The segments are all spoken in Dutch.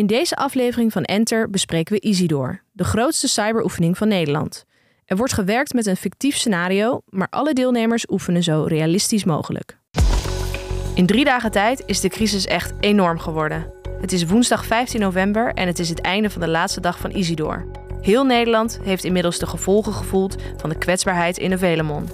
In deze aflevering van Enter bespreken we Isidor, de grootste cyberoefening van Nederland. Er wordt gewerkt met een fictief scenario, maar alle deelnemers oefenen zo realistisch mogelijk. In drie dagen tijd is de crisis echt enorm geworden. Het is woensdag 15 november en het is het einde van de laatste dag van Isidor. Heel Nederland heeft inmiddels de gevolgen gevoeld van de kwetsbaarheid in de Velemon.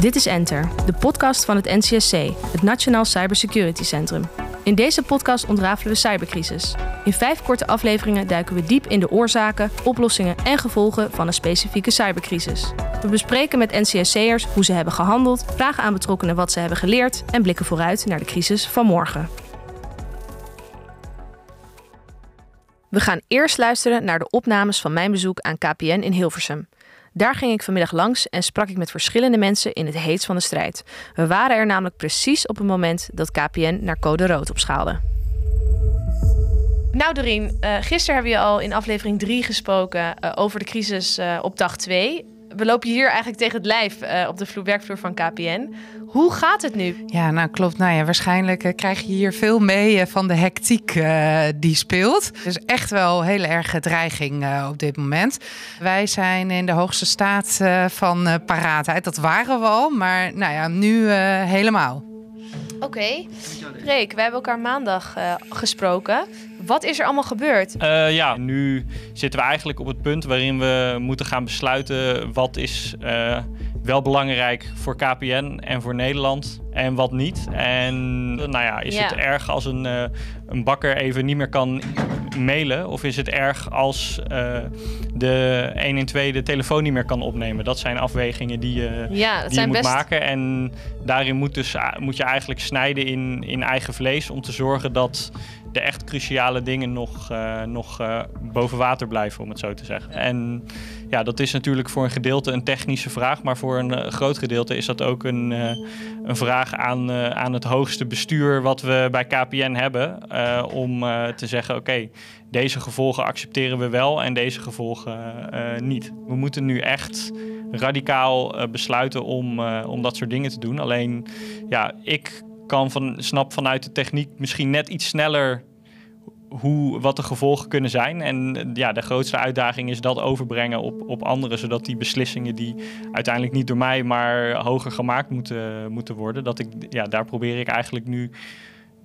Dit is Enter, de podcast van het NCSC, het Nationaal Cybersecurity Centrum. In deze podcast ontrafelen we cybercrisis. In vijf korte afleveringen duiken we diep in de oorzaken, oplossingen en gevolgen van een specifieke cybercrisis. We bespreken met NCSC'ers hoe ze hebben gehandeld, vragen aan betrokkenen wat ze hebben geleerd en blikken vooruit naar de crisis van morgen. We gaan eerst luisteren naar de opnames van mijn bezoek aan KPN in Hilversum. Daar ging ik vanmiddag langs en sprak ik met verschillende mensen in het heetst van de strijd. We waren er namelijk precies op het moment dat KPN naar code rood opschaalde. Nou Doreen, uh, gisteren hebben we al in aflevering 3 gesproken uh, over de crisis uh, op dag 2 we lopen hier eigenlijk tegen het lijf uh, op de werkvloer van KPN. Hoe gaat het nu? Ja, nou klopt. Nou ja, waarschijnlijk uh, krijg je hier veel mee uh, van de hectiek die speelt. Dus echt wel heel erg dreiging op dit moment. Wij zijn in de hoogste staat van paraatheid. Dat waren we al, maar nou ja, nu helemaal. Oké. Okay. Reek, we hebben elkaar maandag gesproken. Wat is er allemaal gebeurd? Uh, ja, nu zitten we eigenlijk op het punt waarin we moeten gaan besluiten wat is uh, wel belangrijk voor KPN en voor Nederland en wat niet. En nou ja, is het erg als een, uh, een bakker even niet meer kan mailen? Of is het erg als de 112 de telefoon niet meer kan opnemen? Dat zijn afwegingen die je, ja, die je moet best... maken. En daarin moet, dus, moet je eigenlijk snijden in, in eigen vlees om te zorgen dat de echt cruciale dingen nog, uh, nog uh, boven water blijven, om het zo te zeggen. En ja, dat is natuurlijk voor een gedeelte een technische vraag, maar voor een uh, groot gedeelte is dat ook een, een vraag aan, aan het hoogste bestuur wat we bij KPN hebben. om te zeggen, oké, deze gevolgen accepteren we wel en deze gevolgen niet. We moeten nu echt radicaal besluiten om, om dat soort dingen te doen. Alleen, ja, ik kan van, snap vanuit de techniek misschien net iets sneller hoe, wat de gevolgen kunnen zijn. En ja, de grootste uitdaging is dat overbrengen op, op anderen, zodat die beslissingen die uiteindelijk niet door mij, maar hoger gemaakt moeten, moeten worden, dat ik, ja, daar probeer ik eigenlijk nu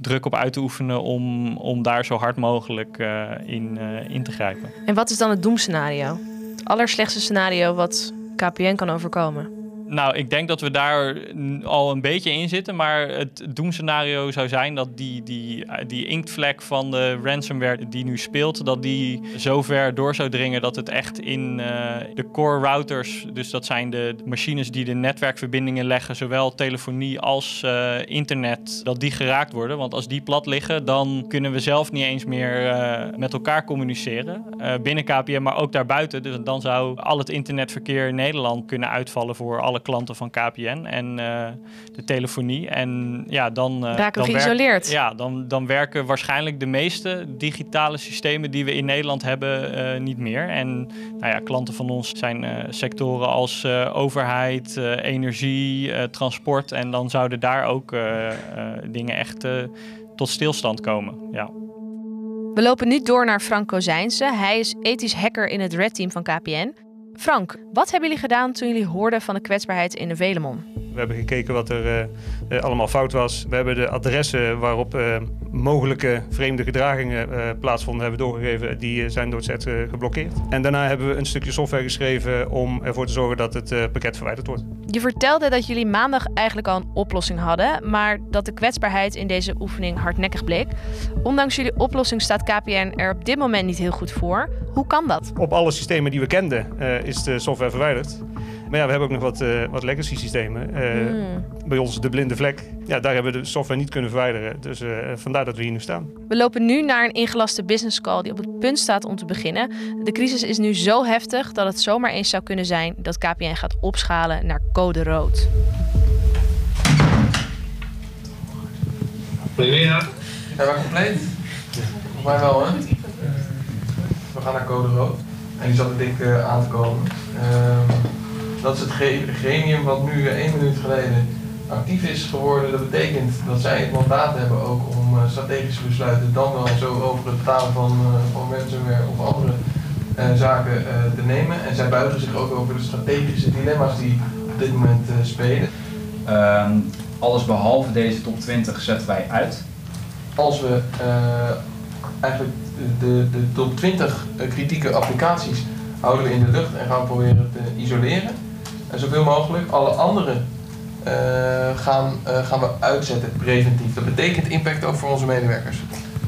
druk op uit te oefenen om, om daar zo hard mogelijk uh, in, uh, in te grijpen. En wat is dan het doemscenario? Het allerslechtste scenario wat KPN kan overkomen? Nou, ik denk dat we daar al een beetje in zitten. Maar het doemscenario zou zijn dat die, die, die inktvlek van de ransomware die nu speelt, dat die zo ver door zou dringen dat het echt in uh, de core routers, dus dat zijn de machines die de netwerkverbindingen leggen, zowel telefonie als uh, internet, dat die geraakt worden. Want als die plat liggen, dan kunnen we zelf niet eens meer met elkaar communiceren. binnen KPN, maar ook daarbuiten. Dus dan zou al het internetverkeer in Nederland kunnen uitvallen voor alle klanten van KPN en uh, de telefonie. En ja, dan. Uh, Raken dan geïsoleerd. ja, dan, dan werken waarschijnlijk de meeste digitale systemen die we in Nederland hebben uh, niet meer. En nou ja, klanten van ons zijn sectoren als overheid, energie, transport. En dan zouden daar ook dingen echt tot stilstand komen. Ja. We lopen nu door naar Frank Kozijnse. Hij is ethisch hacker in het Red Team van KPN. Frank, wat hebben jullie gedaan toen jullie hoorden van de kwetsbaarheid in de Velemon? We hebben gekeken wat er uh, allemaal fout was. We hebben de adressen waarop uh, mogelijke vreemde gedragingen uh, plaatsvonden hebben doorgegeven. Die zijn door het set geblokkeerd. En daarna hebben we een stukje software geschreven om ervoor te zorgen dat het pakket verwijderd wordt. Je vertelde dat jullie maandag eigenlijk al een oplossing hadden, maar dat de kwetsbaarheid in deze oefening hardnekkig bleek. Ondanks jullie oplossing staat KPN er op dit moment niet heel goed voor. Hoe kan dat? Op alle systemen die we kenden is de software verwijderd. Maar ja, we hebben ook nog wat, uh, wat legacy systemen. Uh, Bij ons de blinde vlek. Ja, daar hebben we de software niet kunnen verwijderen. Dus uh, vandaar dat we hier nu staan. We lopen nu naar een ingelaste business call die op het punt staat om te beginnen. De crisis is nu zo heftig dat het zomaar eens zou kunnen zijn dat KPN gaat opschalen naar code rood. Ja, Zijn we compleet? Volgens mij wel, hè? We gaan naar code rood. En die zat er dik aan te komen. Ehm, dat is het gremium wat nu één minuut geleden actief is geworden, dat betekent dat zij het mandaat hebben ook om uh, strategische besluiten dan wel zo over het betalen van, uh, van ransomware of andere uh, zaken te nemen. En zij buigen zich ook over de strategische dilemma's die op dit moment spelen. Ehm, alles behalve deze top 20 zetten wij uit. Als we eigenlijk de, de top 20 kritieke applicaties houden we in de lucht en gaan we proberen te isoleren. En zoveel mogelijk alle andere uh, gaan, uh, gaan we uitzetten preventief. Dat betekent impact ook voor onze medewerkers.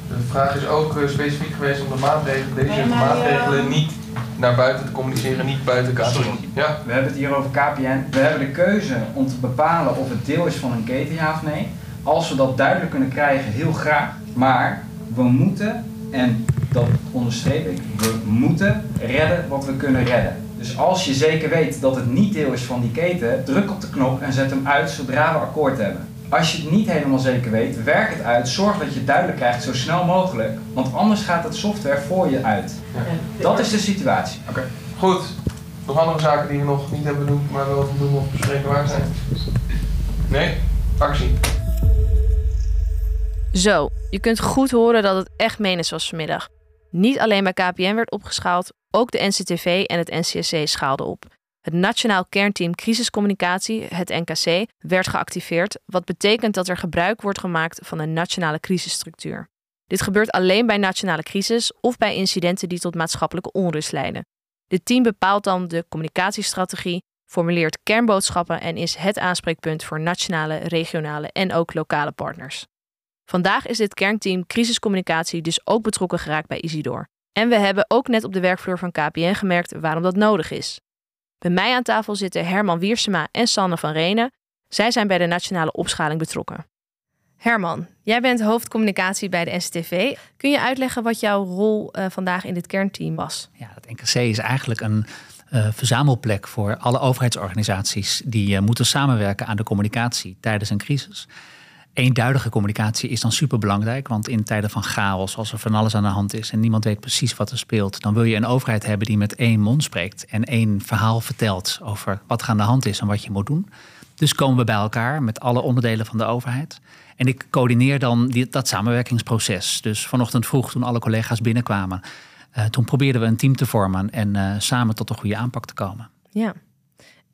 De vraag is ook uh, specifiek geweest om de maatregelen, deze nee, maatregelen niet naar buiten te communiceren, niet buiten KPN. Ja. We hebben het hier over KPN. We hebben de keuze om te bepalen of het deel is van een keten, ja of nee. Als we dat duidelijk kunnen krijgen, heel graag. Maar we moeten, en dat onderstreep ik, we moeten redden wat we kunnen redden. Dus als je zeker weet dat het niet deel is van die keten, druk op de knop en zet hem uit zodra we akkoord hebben. Als je het niet helemaal zeker weet, werk het uit. Zorg dat je het duidelijk krijgt zo snel mogelijk. Want anders gaat het software voor je uit. Ja. Dat is de situatie. Oké. Goed. Nog andere zaken die we nog niet hebben benoemd, maar wel te doen of bespreken waard zijn? Nee? Actie. Zo, je kunt goed horen dat het echt menens was vanmiddag. Niet alleen bij KPN werd opgeschaald, ook de NCTV en het NCSC schaalden op. Het Nationaal Kernteam Crisiscommunicatie, het NKC, werd geactiveerd, wat betekent dat er gebruik wordt gemaakt van een nationale crisisstructuur. Dit gebeurt alleen bij nationale crisis of bij incidenten die tot maatschappelijke onrust leiden. Dit team bepaalt dan de communicatiestrategie, formuleert kernboodschappen en is het aanspreekpunt voor nationale, regionale en ook lokale partners. Vandaag is dit kernteam crisiscommunicatie dus ook betrokken geraakt bij Isidor. En we hebben ook net op de werkvloer van KPN gemerkt waarom dat nodig is. Bij mij aan tafel zitten Herman Wiersema en Sanne van Renen. Zij zijn bij de nationale opschaling betrokken. Herman, jij bent hoofdcommunicatie bij de NCTV. Kun je uitleggen wat jouw rol uh, vandaag in dit kernteam was? Ja, het NKC is eigenlijk een uh, verzamelplek voor alle overheidsorganisaties die uh, moeten samenwerken aan de communicatie tijdens een crisis. Eenduidige communicatie is dan superbelangrijk, want in tijden van chaos, als er van alles aan de hand is en niemand weet precies wat er speelt, dan wil je een overheid hebben die met één mond spreekt en één verhaal vertelt over wat er aan de hand is en wat je moet doen. Dus komen we bij elkaar met alle onderdelen van de overheid. En ik coördineer dan dat samenwerkingsproces. Dus vanochtend vroeg, toen alle collega's binnenkwamen, uh, toen probeerden we een team te vormen en uh, samen tot een goede aanpak te komen. Ja,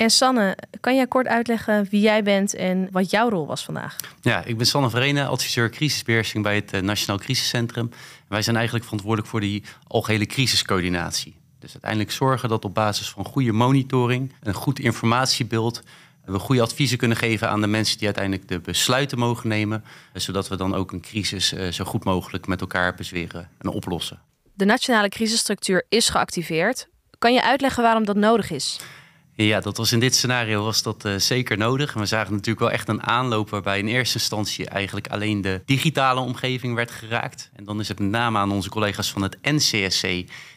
en Sanne, kan jij kort uitleggen wie jij bent en wat jouw rol was vandaag? Ja, ik ben Sanne Verene, adviseur crisisbeheersing bij het eh, Nationaal Crisiscentrum. Wij zijn eigenlijk verantwoordelijk voor die algehele crisiscoördinatie. Dus uiteindelijk zorgen dat op basis van goede monitoring, een goed informatiebeeld, we goede adviezen kunnen geven aan de mensen die uiteindelijk de besluiten mogen nemen, zodat we dan ook een crisis eh, zo goed mogelijk met elkaar bezweren en oplossen. De nationale crisisstructuur is geactiveerd. Kan je uitleggen waarom dat nodig is? Ja, dat was in dit scenario was dat uh, zeker nodig. We zagen natuurlijk wel echt een aanloop waarbij in eerste instantie eigenlijk alleen de digitale omgeving werd geraakt. En dan is het met name aan onze collega's van het NCSC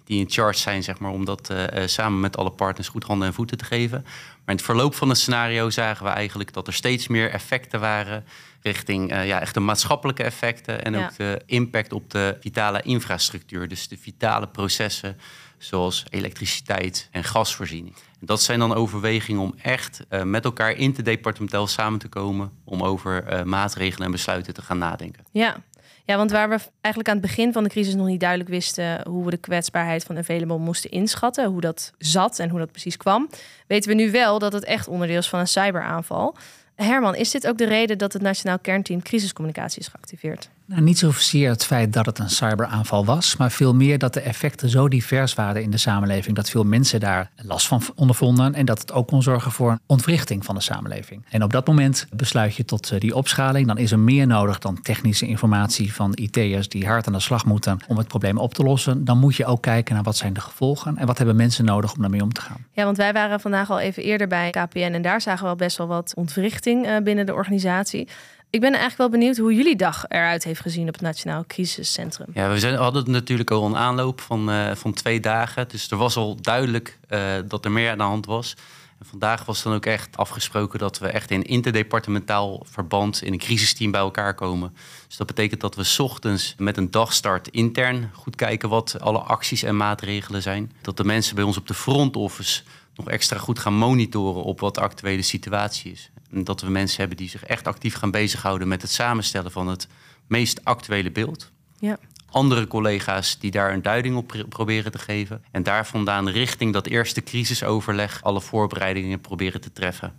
die in charge zijn zeg maar, om dat uh, samen met alle partners goed handen en voeten te geven. Maar in het verloop van het scenario zagen we eigenlijk dat er steeds meer effecten waren richting uh, ja, echt de maatschappelijke effecten en ja. ook de impact op de vitale infrastructuur. Dus de vitale processen zoals elektriciteit en gasvoorziening. En dat zijn dan overwegingen om echt uh, met elkaar interdepartementeel samen te komen om over uh, maatregelen en besluiten te gaan nadenken. Ja. ja, want waar we eigenlijk aan het begin van de crisis nog niet duidelijk wisten hoe we de kwetsbaarheid van Available moesten inschatten, hoe dat zat en hoe dat precies kwam, weten we nu wel dat het echt onderdeel is van een cyberaanval. Herman, is dit ook de reden dat het Nationaal Kernteam Crisiscommunicatie is geactiveerd? Nou, niet zozeer het feit dat het een cyberaanval was, maar veel meer dat de effecten zo divers waren in de samenleving dat veel mensen daar last van ondervonden en dat het ook kon zorgen voor een ontwrichting van de samenleving. En op dat moment besluit je tot eh, die opschaling. Dan is er meer nodig dan technische informatie van IT'ers die hard aan de slag moeten om het probleem op te lossen. Dan moet je ook kijken naar wat zijn de gevolgen en wat hebben mensen nodig om daarmee om te gaan. Ja, want wij waren vandaag al even eerder bij KPN en daar zagen we al best wel wat ontwrichting eh, binnen de organisatie. Ik ben eigenlijk wel benieuwd hoe jullie dag eruit heeft gezien op het Nationaal Crisiscentrum. Ja, we zijn, hadden natuurlijk al een aanloop van, uh, van twee dagen. Dus er was al duidelijk uh, dat er meer aan de hand was. En vandaag was dan ook echt afgesproken dat we echt in interdepartementaal verband in een crisisteam bij elkaar komen. Dus dat betekent dat we ochtends met een dagstart intern goed kijken wat alle acties en maatregelen zijn. Dat de mensen bij ons op de front office nog extra goed gaan monitoren op wat de actuele situatie is. Dat we mensen hebben die zich echt actief gaan bezighouden met het samenstellen van het meest actuele beeld. Ja. Andere collega's die daar een duiding op pr- proberen te geven. En daar vandaan richting dat eerste crisisoverleg alle voorbereidingen proberen te treffen.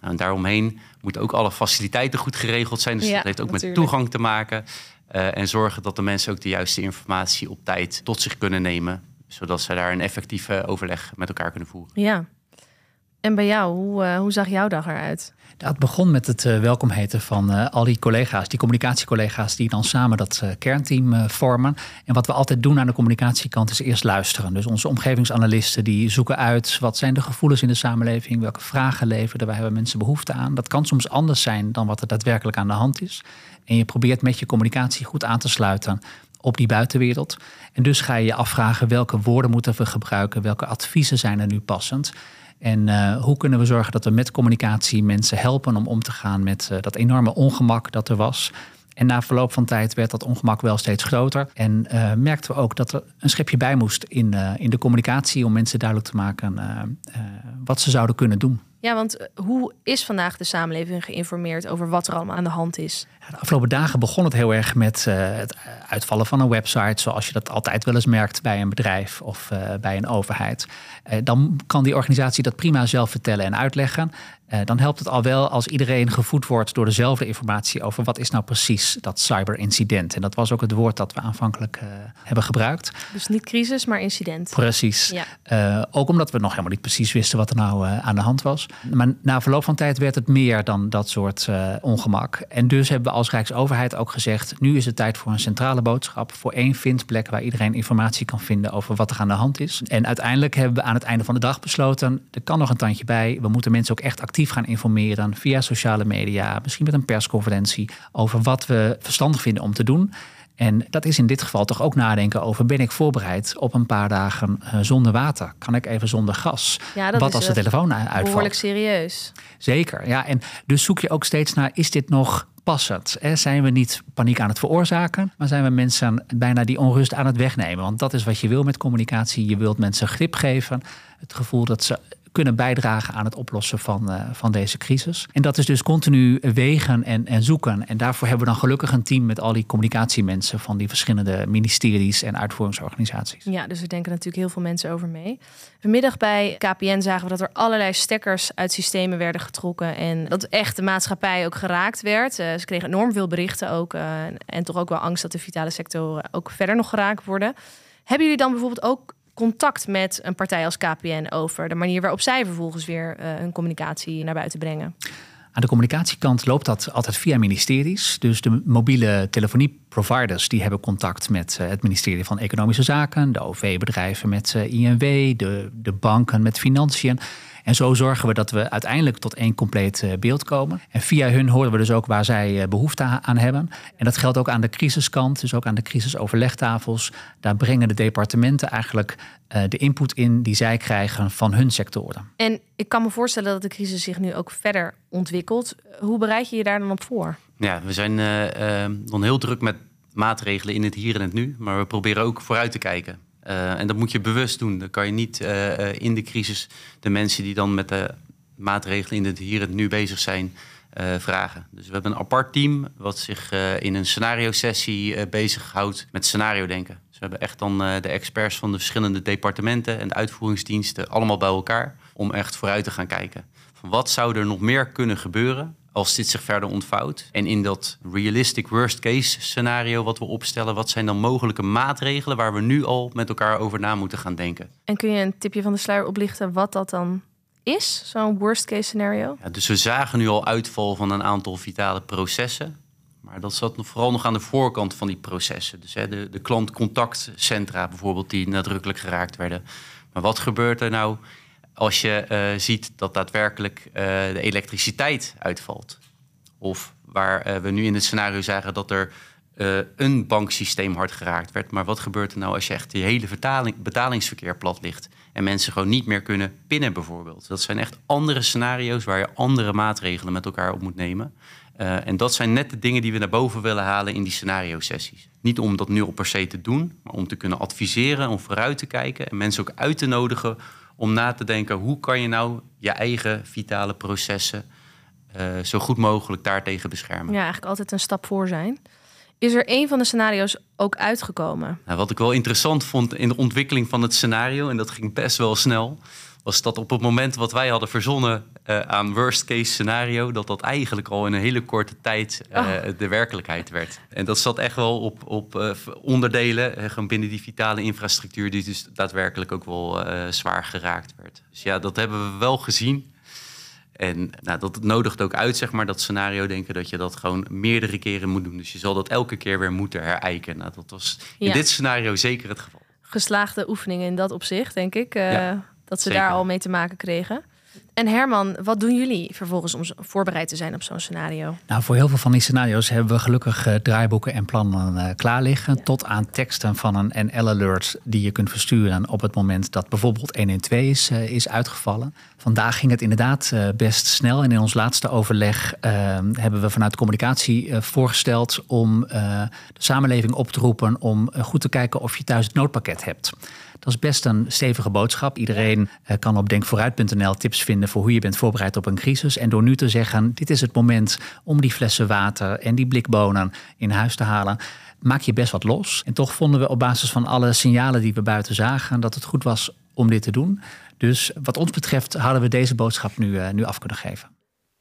Nou, en daaromheen moeten ook alle faciliteiten goed geregeld zijn. Dus Ja, dat heeft ook natuurlijk. met toegang te maken. Eh, en zorgen dat de mensen ook de juiste informatie op tijd tot zich kunnen nemen. Zodat ze daar een effectieve overleg met elkaar kunnen voeren. Ja. En bij jou, hoe, eh, hoe zag jouw dag eruit? Dat begon met het eh, welkom heten van eh, al die collega's, die communicatiecollega's die dan samen dat eh, kernteam vormen. En wat we altijd doen aan de communicatiekant is eerst luisteren. Dus onze omgevingsanalisten die zoeken uit wat zijn de gevoelens in de samenleving, welke vragen leveren, waar hebben mensen behoefte aan. Dat kan soms anders zijn dan wat er daadwerkelijk aan de hand is. En je probeert met je communicatie goed aan te sluiten op die buitenwereld. En dus ga je je afvragen welke woorden moeten we gebruiken, welke adviezen zijn er nu passend. En eh, hoe kunnen we zorgen dat we met communicatie mensen helpen om om te gaan met eh, dat enorme ongemak dat er was. En na verloop van tijd werd dat ongemak wel steeds groter. En eh, merkten we ook dat er een schepje bij moest in, in de communicatie om mensen duidelijk te maken wat ze zouden kunnen doen. Ja, want eh, hoe is vandaag de samenleving geïnformeerd over wat er allemaal aan de hand is? De afgelopen dagen begon het heel erg met eh, het uitvallen van een website, zoals je dat altijd wel eens merkt bij een bedrijf of eh, bij een overheid. Eh, dan kan die organisatie dat prima zelf vertellen en uitleggen. Eh, dan helpt het al wel als iedereen gevoed wordt door dezelfde informatie over wat is nou precies dat cyberincident. En dat was ook het woord dat we aanvankelijk eh, hebben gebruikt. Dus niet crisis, maar incident. Precies. Ja. Eh, ook omdat we nog helemaal niet precies wisten wat er nou aan de hand was. Maar na verloop van tijd werd het meer dan dat soort ongemak. En dus hebben we als Rijksoverheid ook gezegd... nu is het tijd voor een centrale boodschap... voor één vindplek waar iedereen informatie kan vinden... over wat er aan de hand is. En uiteindelijk hebben we aan het einde van de dag besloten... er kan nog een tandje bij. We moeten mensen ook echt actief gaan informeren... via sociale media, misschien met een persconferentie... over wat we verstandig vinden om te doen... En dat is in dit geval toch ook nadenken over: ben ik voorbereid op een paar dagen eh, zonder water? Kan ik even zonder gas? Ja, dat Wat als de eh, telefoon u- uitvalt? behoorlijk serieus. Zeker, ja. En dus zoek je ook steeds naar: is dit nog passend? Hè? Zijn we niet paniek aan het veroorzaken, maar zijn we mensen bijna die onrust aan het wegnemen? Want dat is wat je wil met communicatie. Je wilt mensen grip geven, het gevoel dat ze kunnen bijdragen aan het oplossen van, eh, van deze crisis. En dat is dus continu wegen en, en zoeken. En daarvoor hebben we dan gelukkig een team met al die communicatiemensen van die verschillende ministeries en uitvoeringsorganisaties. Ja, dus er denken natuurlijk heel veel mensen over mee. Vanmiddag bij KPN zagen we dat er allerlei stekkers uit systemen werden getrokken. En dat echt de maatschappij ook geraakt werd. Eh, ze kregen enorm veel berichten ook. eh, en toch ook wel angst dat de vitale sectoren ook verder nog geraakt worden. Hebben jullie dan bijvoorbeeld ook contact met een partij als KPN over de manier waarop zij vervolgens weer eh, hun communicatie naar buiten brengen? Aan de communicatiekant loopt dat altijd via ministeries. Dus de mobiele telefonieproviders die hebben contact met eh, het ministerie van Economische Zaken, de OV-bedrijven met eh, INW, de, de banken met financiën. En zo zorgen we dat we uiteindelijk tot één compleet eh, beeld komen. En via hun horen we dus ook waar zij eh, behoefte aan hebben. En dat geldt ook aan de crisiskant, dus ook aan de crisisoverlegtafels. Daar brengen de departementen eigenlijk de input in die zij krijgen van hun sectoren. En ik kan me voorstellen dat de crisis zich nu ook verder ontwikkelt. Hoe bereid je je daar dan op voor? Ja, we zijn eh, eh, dan heel druk met maatregelen in het hier en het nu. Maar we proberen ook vooruit te kijken. Eh, en dat moet je bewust doen. Dan kan je niet eh, in de crisis de mensen die dan met de maatregelen in het hier en het nu bezig zijn, vragen. Dus we hebben een apart team wat zich in een scenario-sessie bezighoudt met scenario denken. Dus we hebben echt dan de experts van de verschillende departementen en de uitvoeringsdiensten allemaal bij elkaar om echt vooruit te gaan kijken. Van wat zou er nog meer kunnen gebeuren als dit zich verder ontvouwt? En in dat realistic worst case scenario wat we opstellen, wat zijn dan mogelijke maatregelen waar we nu al met elkaar over na moeten gaan denken? En kun je een tipje van de sluier oplichten wat dat dan is? Zo'n worst case scenario? Ja, dus we zagen nu al uitval van een aantal vitale processen. Maar dat zat nog- vooral nog aan de voorkant van die processen. Dus hè, de, de klantcontactcentra bijvoorbeeld, die nadrukkelijk geraakt werden. Maar wat gebeurt er nou als je eh, ziet dat daadwerkelijk eh, de elektriciteit uitvalt? Of waar eh, we nu in het scenario zagen dat er een banksysteem hard geraakt werd. Maar wat gebeurt er nou als je echt je hele betalingsverkeer plat ligt en mensen gewoon niet meer kunnen pinnen bijvoorbeeld? Dat zijn echt andere scenario's waar je andere maatregelen met elkaar op moet nemen. En dat zijn net de dingen die we naar boven willen halen in die scenario-sessies. Niet om dat nu al per se te doen, maar om te kunnen adviseren, om vooruit te kijken en mensen ook uit te nodigen om na te denken hoe kan je nou je eigen vitale processen uh, zo goed mogelijk daartegen beschermen. Ja, eigenlijk altijd een stap voor zijn. Is er een van de scenario's ook uitgekomen? Nou, wat ik wel interessant vond in de ontwikkeling van het scenario, en dat ging best wel snel, was dat op het moment wat wij hadden verzonnen uh, aan worst case scenario, dat dat eigenlijk al in een hele korte tijd uh, oh. de werkelijkheid werd. En dat zat echt wel op, op uh, onderdelen gewoon binnen die vitale infrastructuur, die dus daadwerkelijk ook wel zwaar geraakt werd. Dus ja, dat hebben we wel gezien. En nou, dat nodigt ook uit, zeg maar, dat scenario denken dat je dat gewoon meerdere keren moet doen. Dus je zal dat elke keer weer moeten herijken. Nou, dat was in dit scenario zeker het geval. Geslaagde oefeningen in dat opzicht, denk ik. Ja, dat ze daar al mee te maken kregen. En Herman, wat doen jullie vervolgens om voorbereid te zijn op zo'n scenario? Nou, voor heel veel van die scenario's hebben we gelukkig uh, draaiboeken en plannen uh, klaar liggen. Tot aan teksten van een NL-alert die je kunt versturen op het moment dat bijvoorbeeld 112 is, uh, is uitgevallen. Vandaag ging het inderdaad best snel. En in ons laatste overleg hebben we vanuit communicatie voorgesteld om de samenleving op te roepen om goed te kijken of je thuis het noodpakket hebt. Dat is best een stevige boodschap. Iedereen eh, kan op denkvooruit.nl tips vinden voor hoe je bent voorbereid op een crisis. En door nu te zeggen, dit is het moment om die flessen water en die blikbonen in huis te halen maak je best wat los. En toch vonden we op basis van alle signalen die we buiten zagen dat het goed was om dit te doen. Dus wat ons betreft hadden we deze boodschap nu, uh, nu af kunnen geven.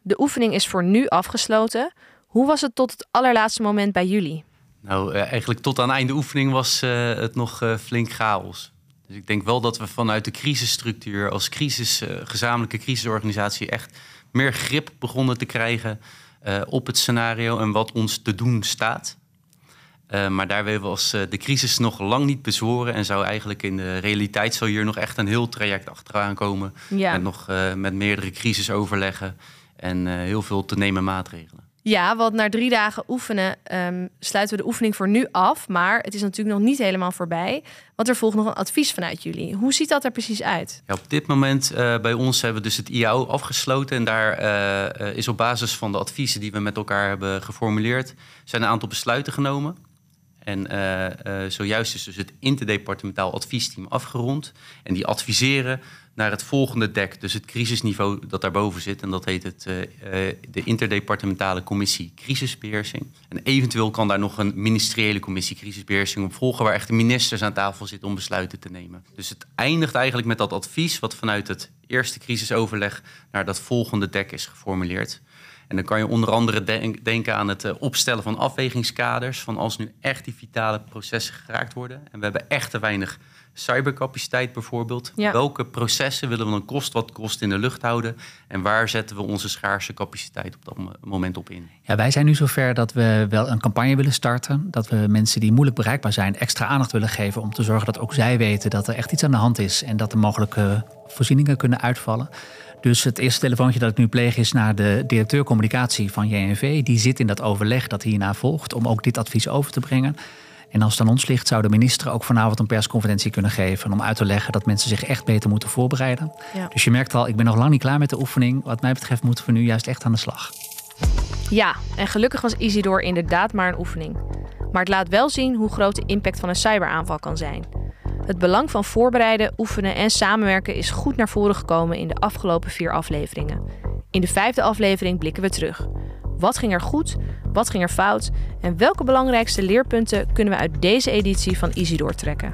De oefening is voor nu afgesloten. Hoe was het tot het allerlaatste moment bij jullie? Nou, uh, eigenlijk tot aan einde oefening was uh, het nog flink chaos. Dus ik denk wel dat we vanuit de crisisstructuur als crisis, uh, gezamenlijke crisisorganisatie echt meer grip begonnen te krijgen uh, op het scenario en wat ons te doen staat. Uh, maar daar we als de crisis nog lang niet bezworen en zou eigenlijk in de realiteit zou hier nog echt een heel traject achteraan komen. Ja. Met nog met meerdere crisisoverleggen en heel veel te nemen maatregelen. Ja, want na drie dagen oefenen um, sluiten we de oefening voor nu af. Maar het is natuurlijk nog niet helemaal voorbij. Want er volgt nog een advies vanuit jullie. Hoe ziet dat er precies uit? Ja, op dit moment uh, bij ons hebben we dus het IAO afgesloten. En daar uh, is op basis van de adviezen die we met elkaar hebben geformuleerd... zijn een aantal besluiten genomen. En uh, zojuist is dus het interdepartementaal adviesteam afgerond. En die adviseren naar het volgende dek, dus het crisisniveau dat daarboven zit. En dat heet het, uh, de Interdepartementale Commissie Crisisbeheersing. En eventueel kan daar nog een ministeriële commissie crisisbeheersing op volgen, waar echt de ministers aan tafel zitten om besluiten te nemen. Dus het eindigt eigenlijk met dat advies, wat vanuit het eerste crisisoverleg naar dat volgende dek is geformuleerd. En dan kan je onder andere denken aan het eh, opstellen van afwegingskaders. Van als nu echt die vitale processen geraakt worden. En we hebben echt te weinig cybercapaciteit bijvoorbeeld. Welke processen willen we dan kost wat kost in de lucht houden? En waar zetten we onze schaarse capaciteit op dat moment op in? Ja, wij zijn nu zover dat we wel een campagne willen starten. Dat we mensen die moeilijk bereikbaar zijn extra aandacht willen geven. Om te zorgen dat ook zij weten dat er echt iets aan de hand is. En dat er mogelijke voorzieningen kunnen uitvallen. Dus het eerste telefoontje dat ik nu pleeg is naar de directeur communicatie van JNV. Die zit in dat overleg dat hierna volgt om ook dit advies over te brengen. En als het aan ons ligt, zou de minister ook vanavond een persconferentie kunnen geven om uit te leggen dat mensen zich echt beter moeten voorbereiden. Ja. Dus je merkt al, ik ben nog lang niet klaar met de oefening. Wat mij betreft moeten we nu juist echt aan de slag. Ja, en gelukkig was Isidor inderdaad maar een oefening. Maar het laat wel zien hoe groot de impact van een cyberaanval kan zijn. Het belang van voorbereiden, oefenen en samenwerken is goed naar voren gekomen in de afgelopen vier afleveringen. In de vijfde aflevering blikken we terug. Wat ging er goed? Wat ging er fout? En welke belangrijkste leerpunten kunnen we uit deze editie van Easy doortrekken?